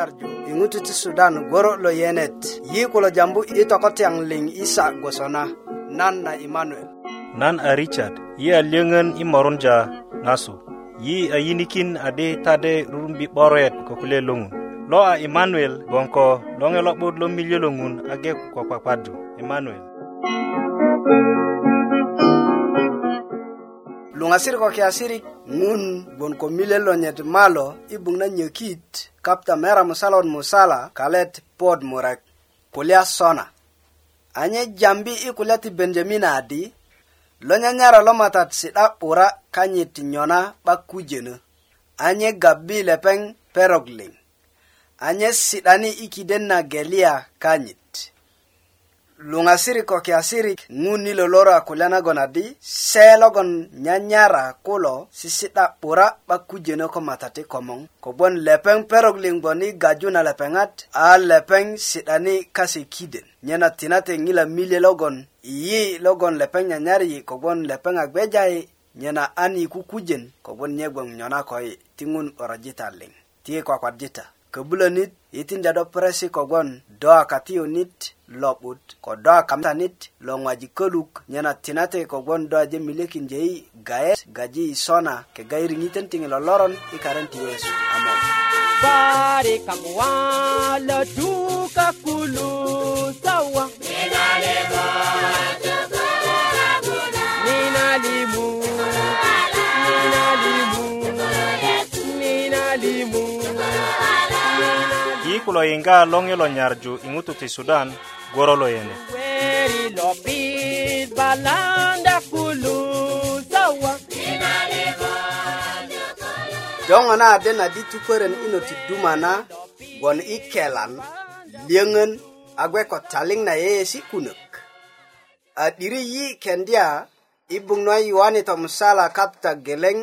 nyarju iŋutu ti sudan goro lo yenet yi kulo jambu i tokotyaŋ liŋ isa gwosona nan na imanuel nan a richard yi a lyöŋön i morunja ŋasu yi a yinikin adi tade rurumbi 'boret ko kule loŋun lo a imanuel gboŋ ko loŋe lo'but lo miljö loŋun age ko kpakpadu imanuel luŋasir ko kiyasirik ŋun gbon ko milyen lo nyet malo i gboŋ na nyökit kapta mera musalot musala kalet pod murek kulya sona anye jambi i kulya ti benjamin adi lo nyanyara lo matat si'da 'bura kanyit nyona 'bakujönö anye gabi lepeŋ perok liŋ anye si'dani i kiden na geliya kanyit luŋasiri ko kiasirik ŋun ni loloro a kulya nagon adi se logon nyanyara kulo sisi'da 'bura 'ba kujönö ko matati komoŋ kogwon lepeŋ perok liŋ gboŋ i gaju na lepeŋat a lepeŋ si'dani kase kiden nyena tinate ŋila milye logon iyi logon lepeŋ nyanyari kogwon lepeŋ a gbejayi nyena an i kukujen kogwon nye gboŋ nyona ko yi ti ŋun 'borojita liŋ ti i kwakwarjita köbulönit yitinda do presi kogwon do a katiyunit lo'but ko do a kamtanit lo ŋwajik köluk nyena tinate kogwon do aje milekinje yi gayet gaji i sona kega i riŋiten tiŋi lo loron i karen ti yesu amen Bari kamwa la duka kulu sawa Ninalimu tukula guna Ninalimu Ninalimu Ninalimu ku lo yinga loŋe lo nyarju ingutu ti sudan goro lo yene joŋo na adena di tukweren ino ti duma na gwon i agwe ko taling na yeye si kunuk. Adiri yi kendya i buŋ na to tomusala kapta geleng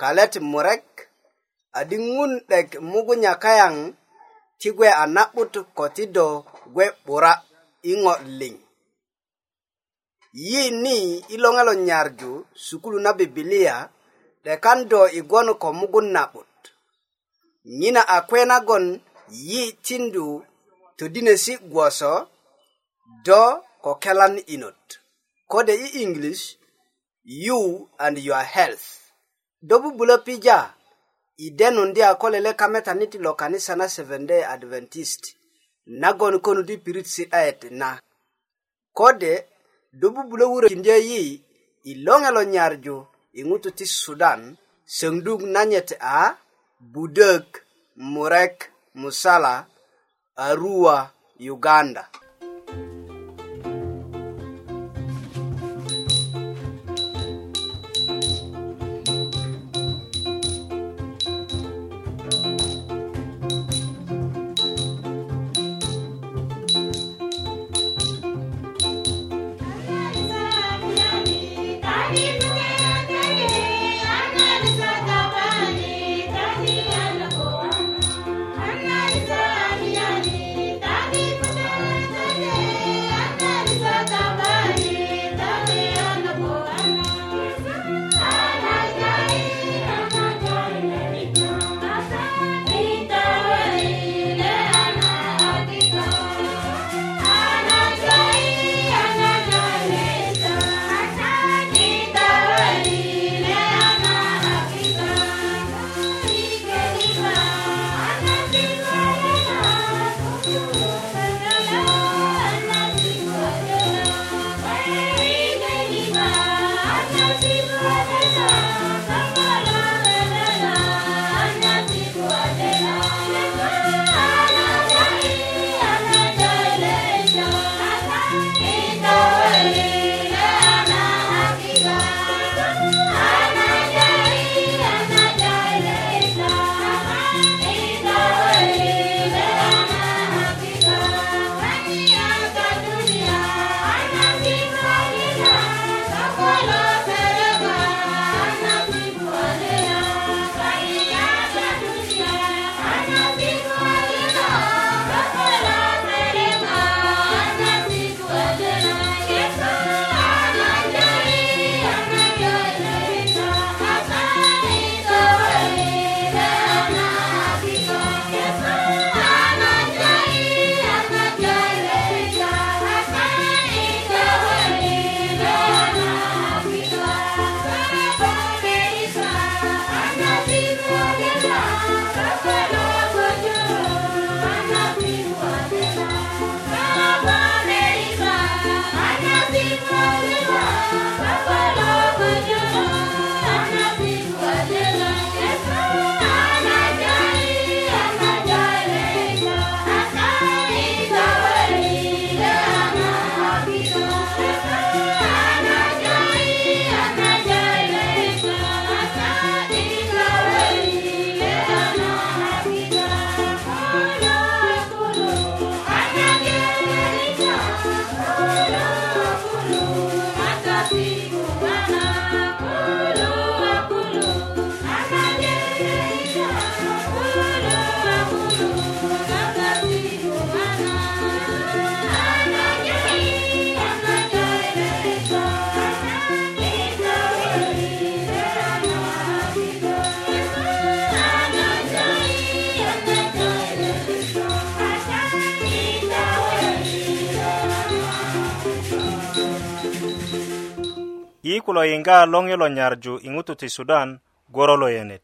kalet murek adi 'dek mugunya kayaŋ ti gwe a na'but ko ti do gwe 'bura i ŋo liŋ yini i loŋe lo nyarju sukulu na bibilia de kan do i gwon ko mugun na'but nyina a kwe nagon yi tindu todinesi gwoso do ko kelan inot kode i english you and your health do bubulo pija idenu ndi akolele kametani ti lo kanisa na seventh-day adventist nagon konu ti pirit si'dayet na kode do bubulö wurökindyö yi i loŋe lo nyarju i ŋutu ti sudan söŋdug nanyet a budök murek musala arua uganda ku lo yiŋga loŋ i lo nyarju i ŋutu ti sudan goro lo yenit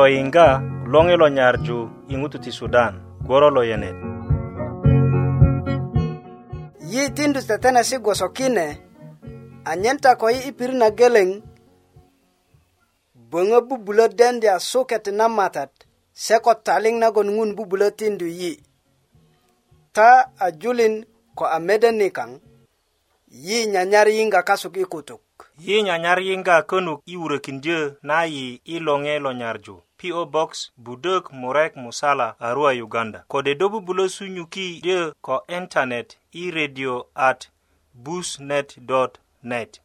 lo yinga longi lo nyarju i ŋutu ti sudan goro lo yenet yi tindu tetenesi gwoso kine anyen ta ko yi i pirit na geleŋ böŋö bubulö dendya suket na matat se ko taliŋ nagon ŋun bubulö tindu yi ta a julin ko a mede nikaŋ yi nyanyar yinga kasuk i kutuk yi nyanyar yinga könuk i wurökindyö na yi i loŋe lo nyarju PO Box Budok Murek Musala Arua Uganda kode dobu bulo sunyuki de ko internet i radio at busnet.net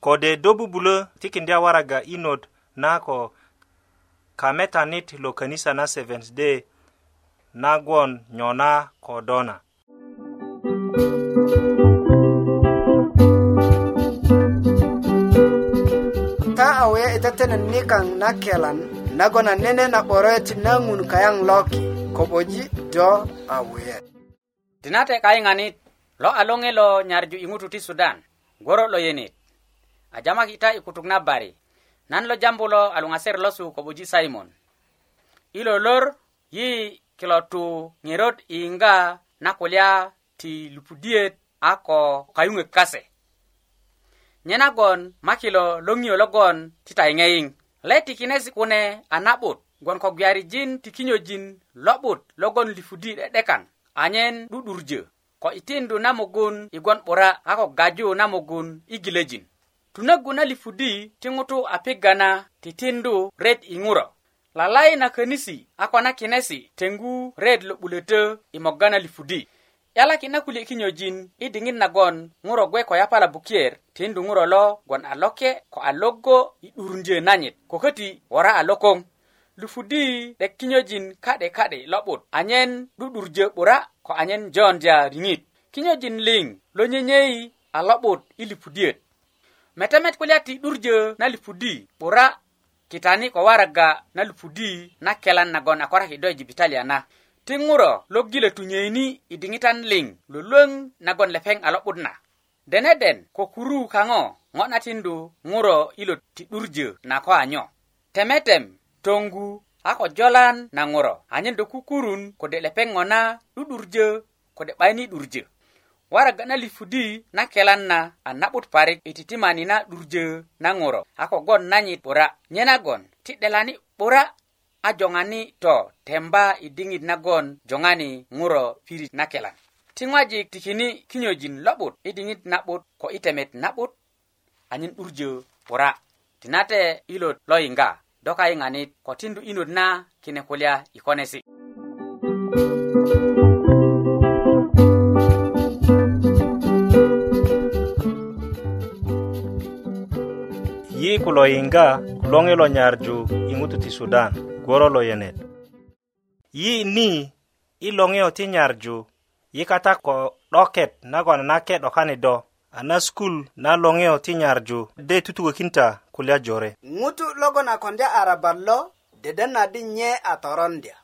kode dobu bulo tikindia waraga inod nako kametanit lo kanisa na Seventh Day nagwon nyona kodona we itetene nikaŋ na kelan nagona nene na 'boret na ŋun kayaŋ loki koboji do awe kai ngani lo alonge lo nyarju ingutu ti sudan goro lo yenit ajama kita ikutuk na bari nan lo jambu lo ser lo su koboji simon ilo lor yi kilo tu ngirot inga yiŋga na ti lupudiet ako kayunge kase nyenagon makilo loŋio logon titayiŋeyiŋ le tikinesi kune a na'but gwon ko gwiyarijin tikinyojin lo'but logon lifudi 'de'dekan anyen 'du'durjö ko itindu na mugun i gwon 'bura a ko gaju na mugun i gilöjin tunögu na lifudi ti ŋutu a piga na titindu ret i ŋuro lalai na könisi a ko na kinesi tengu ret lo'bulötö i moga na lifudi yala kina kuli kinyojin i diŋit nagon ŋuro gwe ko yapala bukier tindu ŋuro lo gwon a loke ko a logo i 'durundyö nanyit ko köti wora a lokoŋ lufudi 'dek kinyojin ka'de ka'de lo'but anyen 'du'durjö 'bura ko anyen jondya riŋit kinyojin liŋ lo nyenyei a lo'but i lipudiyöt metemet kulya ti 'durjö na lipudi 'bura kitani ko waraga na lupudi na kelan nagon a korakidö i jibitalia na ti ŋuro logile tunyeini i diŋitan liŋ lwölwöŋ nagon lepeŋ a lo'but na deneden ko kuru kaŋo ŋo na tindu ŋuro ilo ti 'durjö na ko anyo temetem toŋgu a ko jolan na ŋuro anyen do kukurun kode lepeŋ ŋo na 'du'durjö kode 'bayini 'durjö waraga na lifudi na kelan na a na'but parik i titimani na 'durjö na ŋuro a kogon nanyit 'bura nye nagon ti 'delani 'bura a joŋani to temba i diŋit nagon joŋani ŋuro pirit na kelan ti ŋojik tikini kinyojin lo'but i diŋit na'but ko i temet na'but anyen 'durjö 'bura tinate ilot lo yiŋga do kayiŋanit ko tindu inot na kine kulya i konesi' yi kulo yinga kulonge lo nyarju i ŋutu ti sudan goro lo yenet yi ni i loŋe ti nyarju yi kata ko 'doket nagon nake 'dokani do a na skul na loŋeyo ti nyarju de tutukökinta kulya jore ŋutu logon a kondya arabat lo deda na di nye a torondya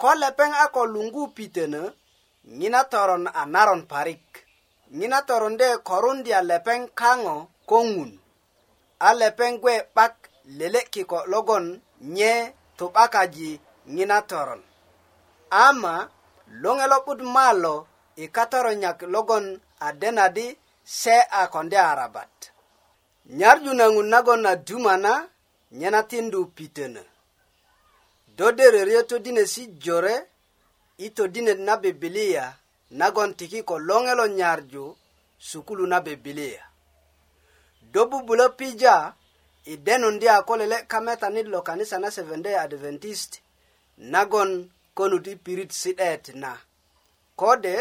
ko lepeŋ a ko luŋgu pitönö ŋina toron a naron parik ŋina toron de korundya lepeŋ kaŋo ko ŋun a lepeŋ gbe 'bak lele kiko logon nye tu 'bakaji ŋina toron ama luŋe lo'but malo i katoronyak logon a denadi se a konde arabat nyarju na ŋun nagon a dumana nye na tindu pitönö do dereryo todinesi jore i todinet na bibilia nagon tiki ko luŋe lo nyarju sukulu na bibilia dobu bulo pija i denun di a ko lele'ka metanit lo kanisa na seventday adventist nagon konut i pirit si'det na kode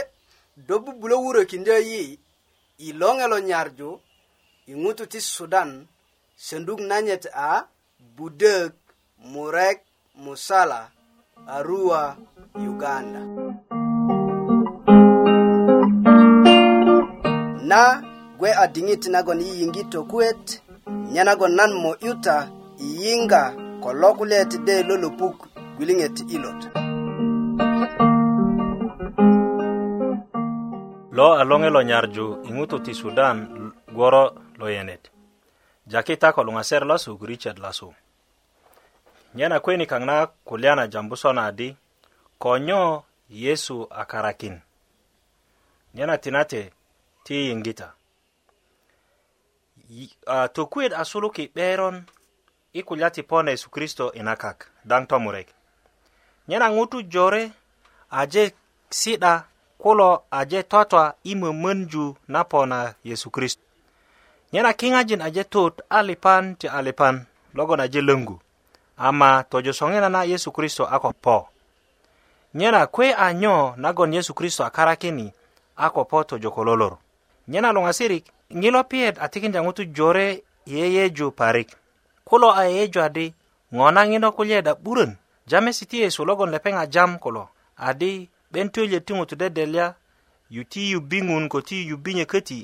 do bubulö wurökindyö yi i loŋe lo nyarju i ŋutu ti sudan senduk nanyet a budök murek musala arua uganda na gwe a diŋit nagon yiyiŋgi tokuwet nye nagon nan mo yuta yiyiŋga ko lo kulyet de lolopuk gwiliŋet ilot lo a loŋe lo nyarju i ŋutu ti sudan gworo lo yenet jaki ta ko luŋaser lasu gurichet lasu nye na kweni kaŋ na kulya na jambu sona adi ko nyo yesu a karakin nye na tinate ti yiŋgita uh, ah, tokuet a suluki 'beron i kulya ti po na yesu kristo i nakak daŋ tomurek nyena ŋutu jore aje si'da kulo aje totwa i mömönju na po na yesu kristo nyena kiŋajin aje tot a lipan ti a lipan logon aje löŋgu ama tojo soŋina na yesu kristo a ko po nyena kwe a nyo nagon yesu kristo a karakini a ko po tojo ko lolor nyena luŋasirik ŋilo piyet a tikinda ŋutu jore yeyeju parik kulo a yeyeju adi ŋo naŋino kulye da 'burön jamesi ti yesu logon lepeŋ a jam kulo adi 'ben tuölyet ti ŋutu dedelya yuti yubiŋun ko ti yubinye köti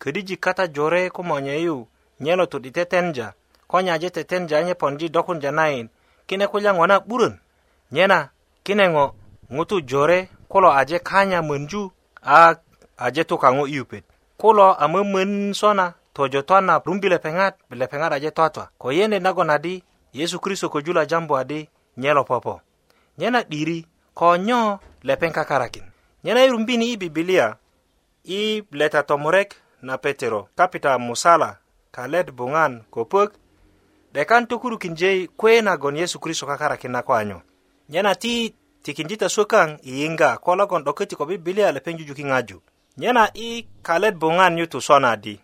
ködijik kata jore ko monyeyu nyelotut i tetenja ko nyaje tetenja anye pondi dokunja nayit kine kulya ŋo na 'burön nyena kine ŋo ŋutu jore kulo aje kanya mönju a aje tukaŋo i yupet kulo amömön sona tojoto na rumbi lepeŋat lepeŋat aje twatwa ko yene nagon adi yesu kristo köju lo jambu adi nyelo popo nyena 'diri ko nyo lepeŋ kakarakin nyena i rumbini i bibilia i leta tomurek na petero kapita musala kalet buŋan kopök 'dekan tökurukinje kwe nagon yesu kristo kakarakin na ko nyena ti tikindi ta sukaŋ i yiŋga ko logon 'doköti ko bibilia lepeŋ jujuki ŋaju nyena i kalet buŋan yu tusona di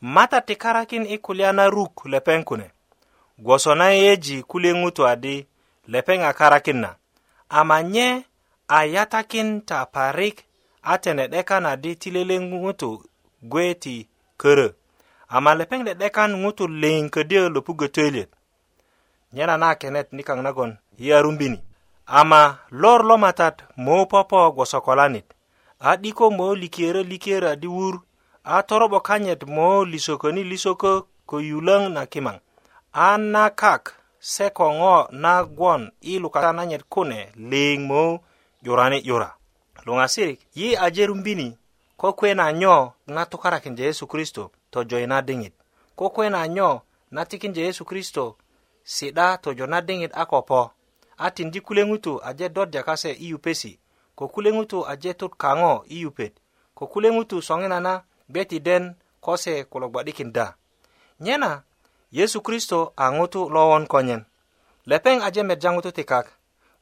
mata ti karakin i kulya na ruk lepeŋ kune gwoso na yeyeji kulye ŋutu adi lepeŋ a karakin na ama nye a yatakin ta parik a tene'dekan adi ti lele ŋutu gwe ti körö ama lepeŋ de'dekan ŋutu liŋ ködyö lo pugötöliyöt nyena na kenet nikaŋ nagon yi arumbini ama lor lo matat moo popo gwoso kolanit a diko mo likere likere diwur a torobo kanyet mo lisoko ni lisoko ko yulang na kimang a nakak se ko ngo na gwon i lukata nanyet kune ling mo jurani yura lunga sirik yi a jerumbini ko kwe na nyo na tukarakin yesu kristo to joy na dingit ko kwe na nyo na tikin yesu kristo sida to jona dingit akopo atin di kulengutu aje dodja kase iupesi ko kule ŋutu aje tut kaŋo i yupet ko kule ŋutu soŋina na beti den kose kulo gba'dikinda nyena yesu kristo a ŋutu lowon konyen lepeŋ aje medja ŋutu ti kak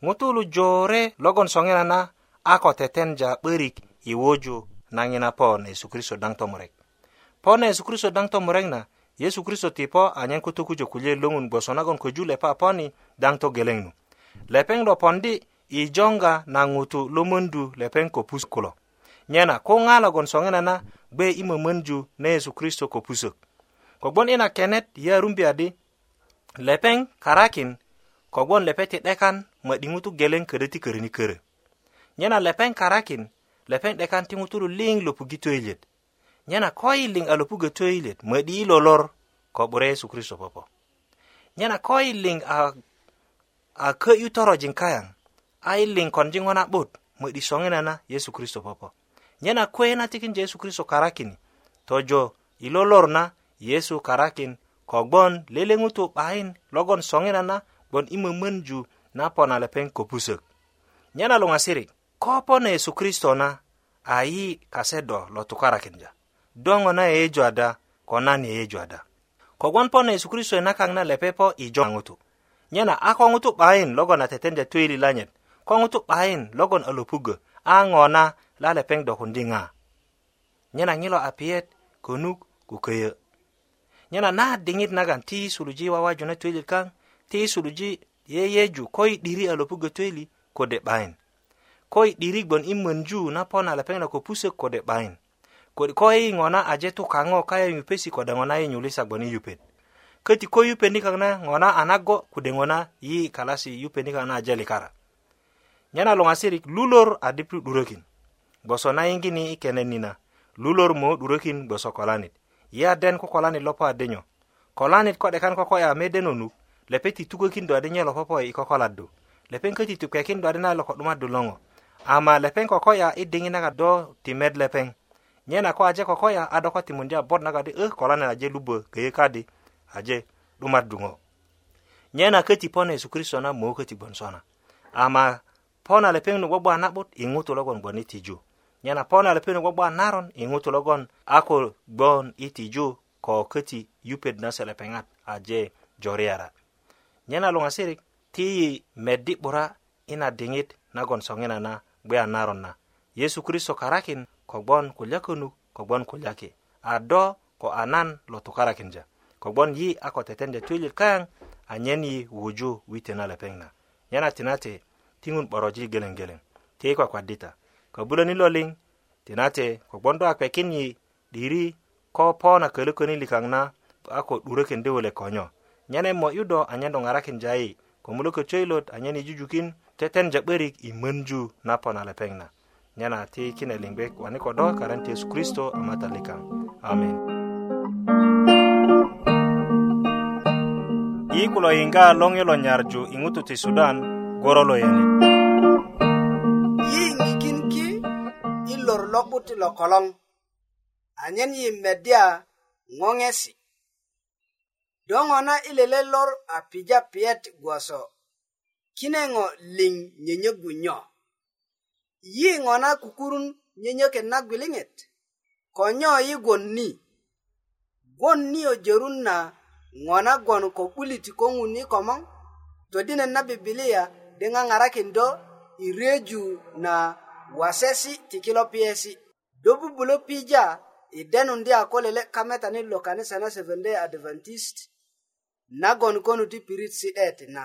ŋutu lu jore logon soŋina na a ko tetenja 'börik i woju naŋina po na yesu kristo daŋ tomurek po na yesu kristo daŋ tomurek na yesu kristo ti po anyen kutu kujo kulye loŋun gboso nagon köju lepa poni daŋ togeleŋ nu lepeŋ lo pondi' i jonga na ŋutu lomondu lepeŋ ko pus kulo nyena ko ŋalagon soŋina na gbe i mömönju na yesu kristo ko pusök kogbon ina kenet yarumbia di lepeŋ karakin kogbon lepe ti 'dekan ma'di ŋutu geleŋ ködö ti köröni körö nyena lepeŋ karakin lepeŋ 'dekan ti ŋutulu liŋ lopugi toyilyet nyena ko yiliŋ a lopugö toyilyet ma'di i lolor ko 'bura yesu kristo popo nyena ko yiliŋ a, a kö'yu torojiŋ kayaŋ ai lincoln jiŋo na'but mödi soŋina na yesu kristo popo nyena kuwe na tikinje yesu kristo karakini tojo ilolor na yesu karakin kogbon lele ŋutu 'bayin logon soŋina na gbon i mömönju na pona lepeŋ köpusök nyena luŋasiri ko pona yesu kristo na ayi kase do lo tukarakinja doŋo na yeyeju ada ko nan yeyeju ada kogbon pona yesu kristo i e nakaŋ na lepe po i jo ŋutu nyena ako ŋutu 'bayin logon a tetendya tu ililanyet ko ŋutu 'bayin logon a lopugö a ŋo na lalepeŋ do kundi ŋa nyena ŋilo a piyet konuk kuköyö nyena na diŋit nagan ti suluji wawaju na tweli kaŋ ti suluji yeyeju ko i 'diri a lopugö tweli kode 'bayin ko i 'diri gbon i mönju na po na lepeŋ na ko pusök kode 'bayin ko i ŋo na aje tu kaŋo kaye yupesi kode ŋo na i nyulisa gbon i yupet köti ko yupendi kaŋ na ŋo na a nago kude ŋo na yi kalasi yupendi kaŋ na aje likara nyena luŋa sirik lulor a diptu 'durökin gboso na yiŋgini i kenet nina lulor mo 'durökin gboso kolanit yi a den ko kolanit lopo adenyo kolanit ko 'dekan ko koya mede nonuk lepe ti tukökindu ade nyelo popo e i kokoladdu lepeŋ köti ti kekindu ade na ilo ko 'dumaddu loŋo ama lepeŋ kokoya i diŋi naga do ti met lepeŋ nyena ko aje kokoya a do ko timundi a bot naga di ö äh, kolanit aje lubö köyö kadi aje 'dumaddu ŋo nyena köti pona yesu kristo na mo köti gbon sona ama pona lepeŋ nu gbogboa na'but i ŋutu logon gboŋ i tiju nyena pona lepeŋ nu gbogboa naron i ŋutu logon a ko gboŋ i tiju ko köti yupet na se lepeŋat aje joriyara nyena luŋasirik ti yi meddi 'bura ina diŋit nagon soŋina na gbeya naron na yesu kristo karakin kogbon kulyakönu kogbon kulyaki a do ko a nan lo tukarakinja kogbon yi a ko tetenja tuilit kayaŋ anyen yi wuju witena lepeŋ na nyena tinate tiŋun 'borojil geleŋgeleŋ ti i kwakwadita ko buloni lo liŋ tinate ko gbondo a kpekin yi 'diri ko po na kölököni likaŋ na a ko 'duröködi wule konyo nyene mo 'yudo anyen do ŋarakin jayi ko mulököcöyilot anyen i jujukin tetenja 'börik i mönju na po na lepeŋ na nyena ti kine liŋ gbe wani ko do karan ti yesu kristo a mata likaŋ amen i kulo yiŋga loŋ yolo nyarju i ŋutu ti sudan gorolo yene yiŋikin ki i lor lo'but ti lo koloŋ anyen yi medya ŋoŋesi do ŋo na i lele lor a pija piyet gwoso kine ŋo liŋ nyenyögu nyo yi ŋo na kukurun nyenyöket na gwiliŋet ko nyo yi gwon ni gwon niyo jörun na ŋo na gwon ko 'bulit ko ŋun i komoŋ todinet na bibilia de ŋaŋarakindo i reju na wasesi ti kilo piyesi do bubulö pija i denundi a ko lele kametani lo kanisa na seventday adventist nagon konu ti pirit si'det na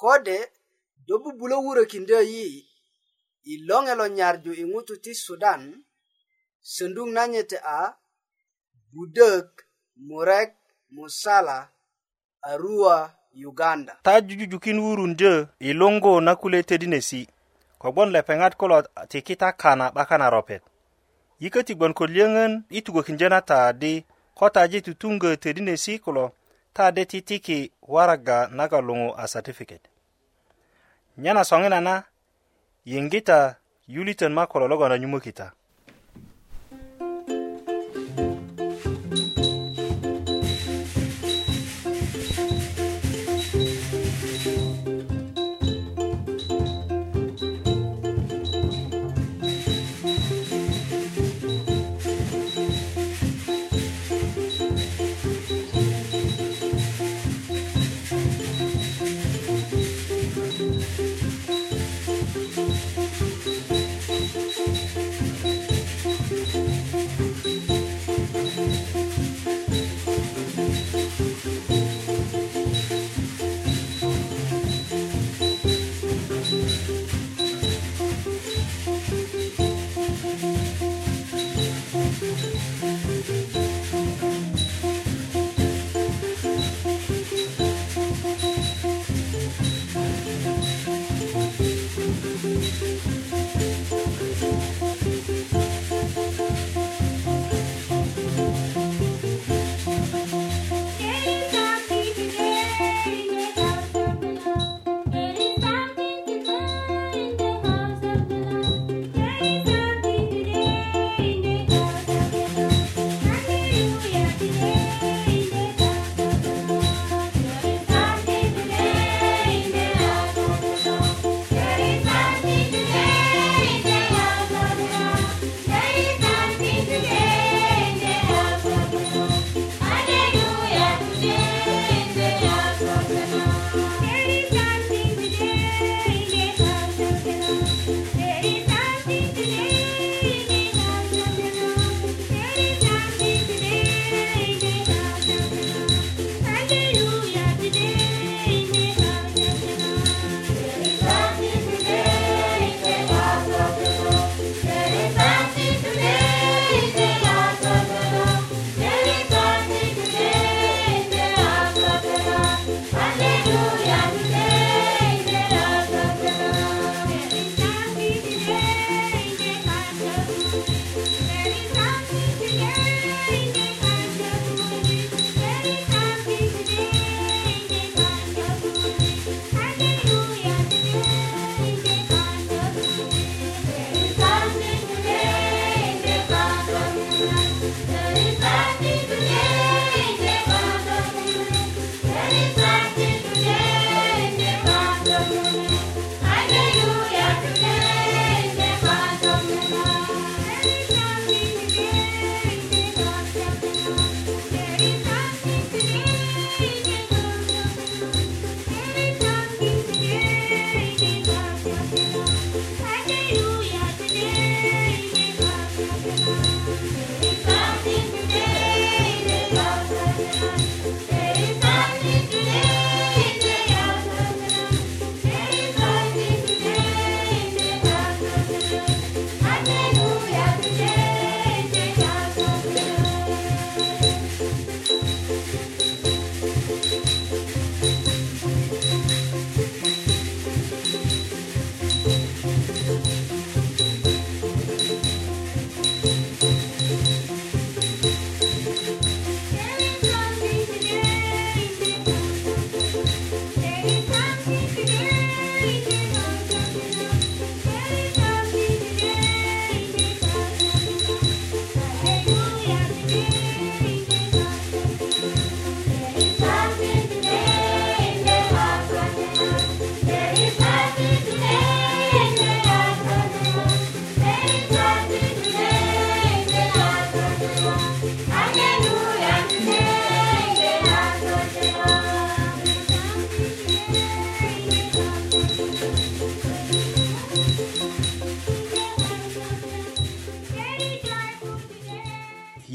kode do bubulö wurökindö yi i loŋe lo nyarju i ŋutu ti sudan söndug nanyite a budök murek musala arua Uganda. Ta jujujukin wurun je ilongo na kule tedinesi. Kogbon lepengat kolo tikita kana bakana ropet. Ike tigbon kod liengen itugo kinjena ta di kota je tutunga tedinesi kolo ta de titiki waraga nagalungo a certificate. Nyana songinana yingita yuliten makolo logo na nyumukita. kita.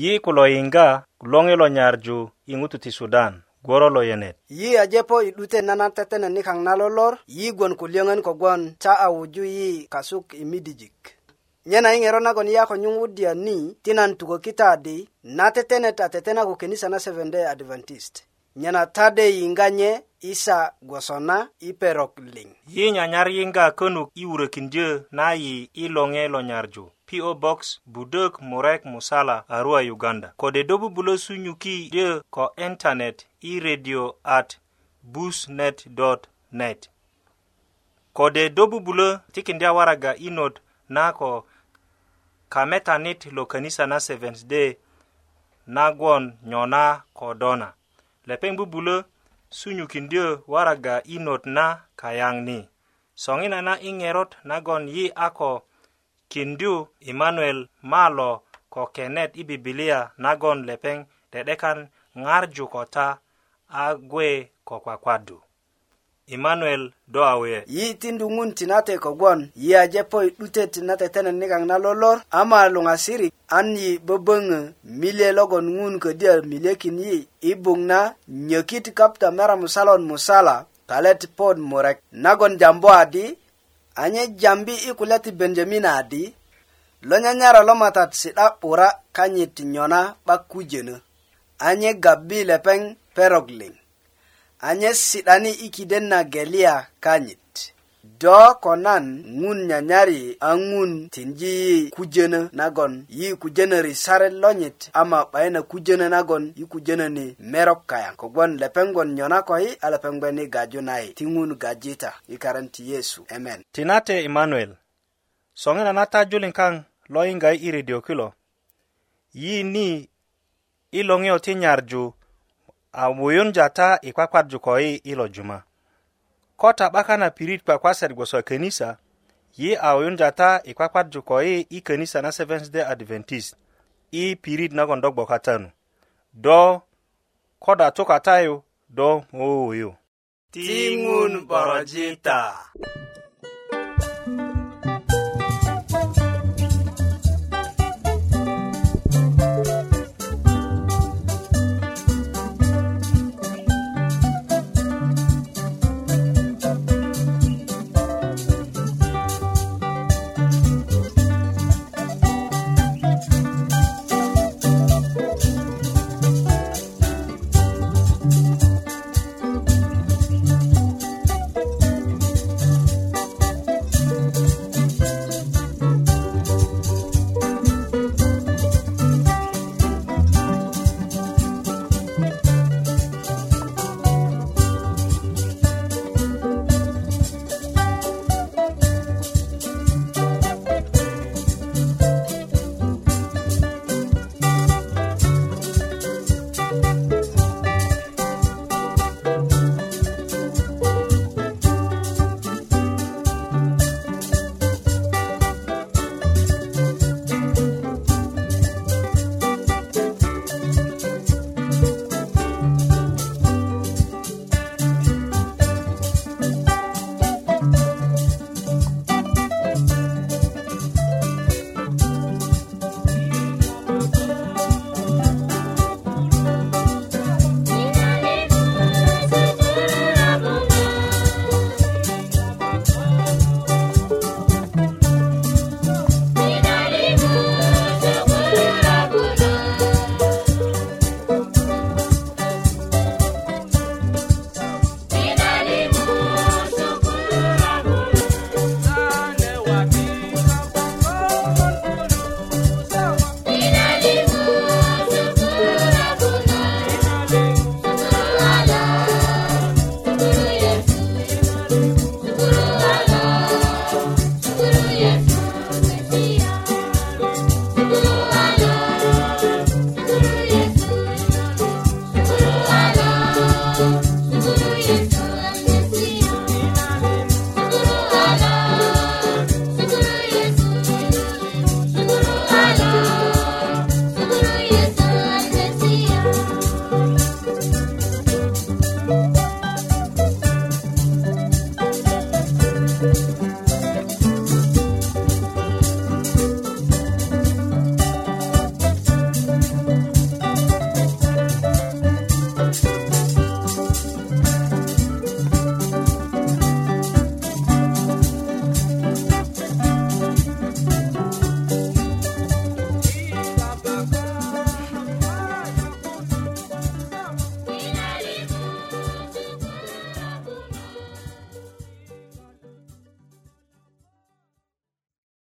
yi ku lo yiŋga loŋi lo nyarju i ŋutu ti sudan gworo lo yenet yi ajepo i 'dute nana tetene nikaŋ na lolor yi gwon ku liyöŋön kogwon ta a wuju yi kasuk i midijik nyena i ŋero nagon yi a ko nyuŋwudya ni ti nan tukökita di na tetenet a tetena ku kenisa na seventh day adventist nyena tade yiŋganye isa gwosona i perok liŋ yi nyanyar yiŋga könuk i wurökindyö na yi i loŋe lo nyarju PO Box Budök Murek Musala Arua Uganda kode do bubulö sunyuki dyö ko internet i radio at busnet.net kode do bubulö tikindya waraga inot na ko kametanit lo kanisa na Seventh Day nagwon nyona ko dona lepeŋ bubulö sunyukindyö waraga i not na kayaŋ ni soŋina na i ŋerot nagon yi a ko kindyu emanuel malo ko kenet i bibilia nagon lepeŋ de'dekan ŋarju ko ta a gwe ko kwakwadu Emmanuel Doawe. Yi tindu ngun tinate kogwon, yi aje po ute tinate tenen nikang na lolor, ama lunga siri, an yi bubung milie logon ngun ke dia milie kin yi, ibung na nyokit kapta mera musalon musala, kalet pod murek. Nagon jambo adi, anye jambi ikuleti Benjamin adi, lonyanyara lomatat sita pura kanyit nyona bakujenu, anye gabi lepeng perogling. anyen si'dani i kiden na geliya kanyit do ko nan ŋun nyanyari a ŋun tinji yi kujönö nagon yi kujönö risaret lonyit ama 'bayin a kujönö nagon yi kujönöni merok kayaŋ kogwon lepeŋgwon nyona ko yi a lepeŋgweni gaju nayi ti ŋun gajita i karan ti yesu emen tinate emanuel soŋina na ta julin kaŋ lo yiŋga yi i redio kilo yi ni i loŋiyo ti nyarju a muyun jata i kwakwadju ko yi i lo juma ko taɓaka na pirit kwakwasat gwoso kenisa yi a uyun jata i kwakwadju ko yi i kenisa na seventh day adventist i pirit nagon do gbokatanu do ko da tukatayu do mowuyu tiŋun borojita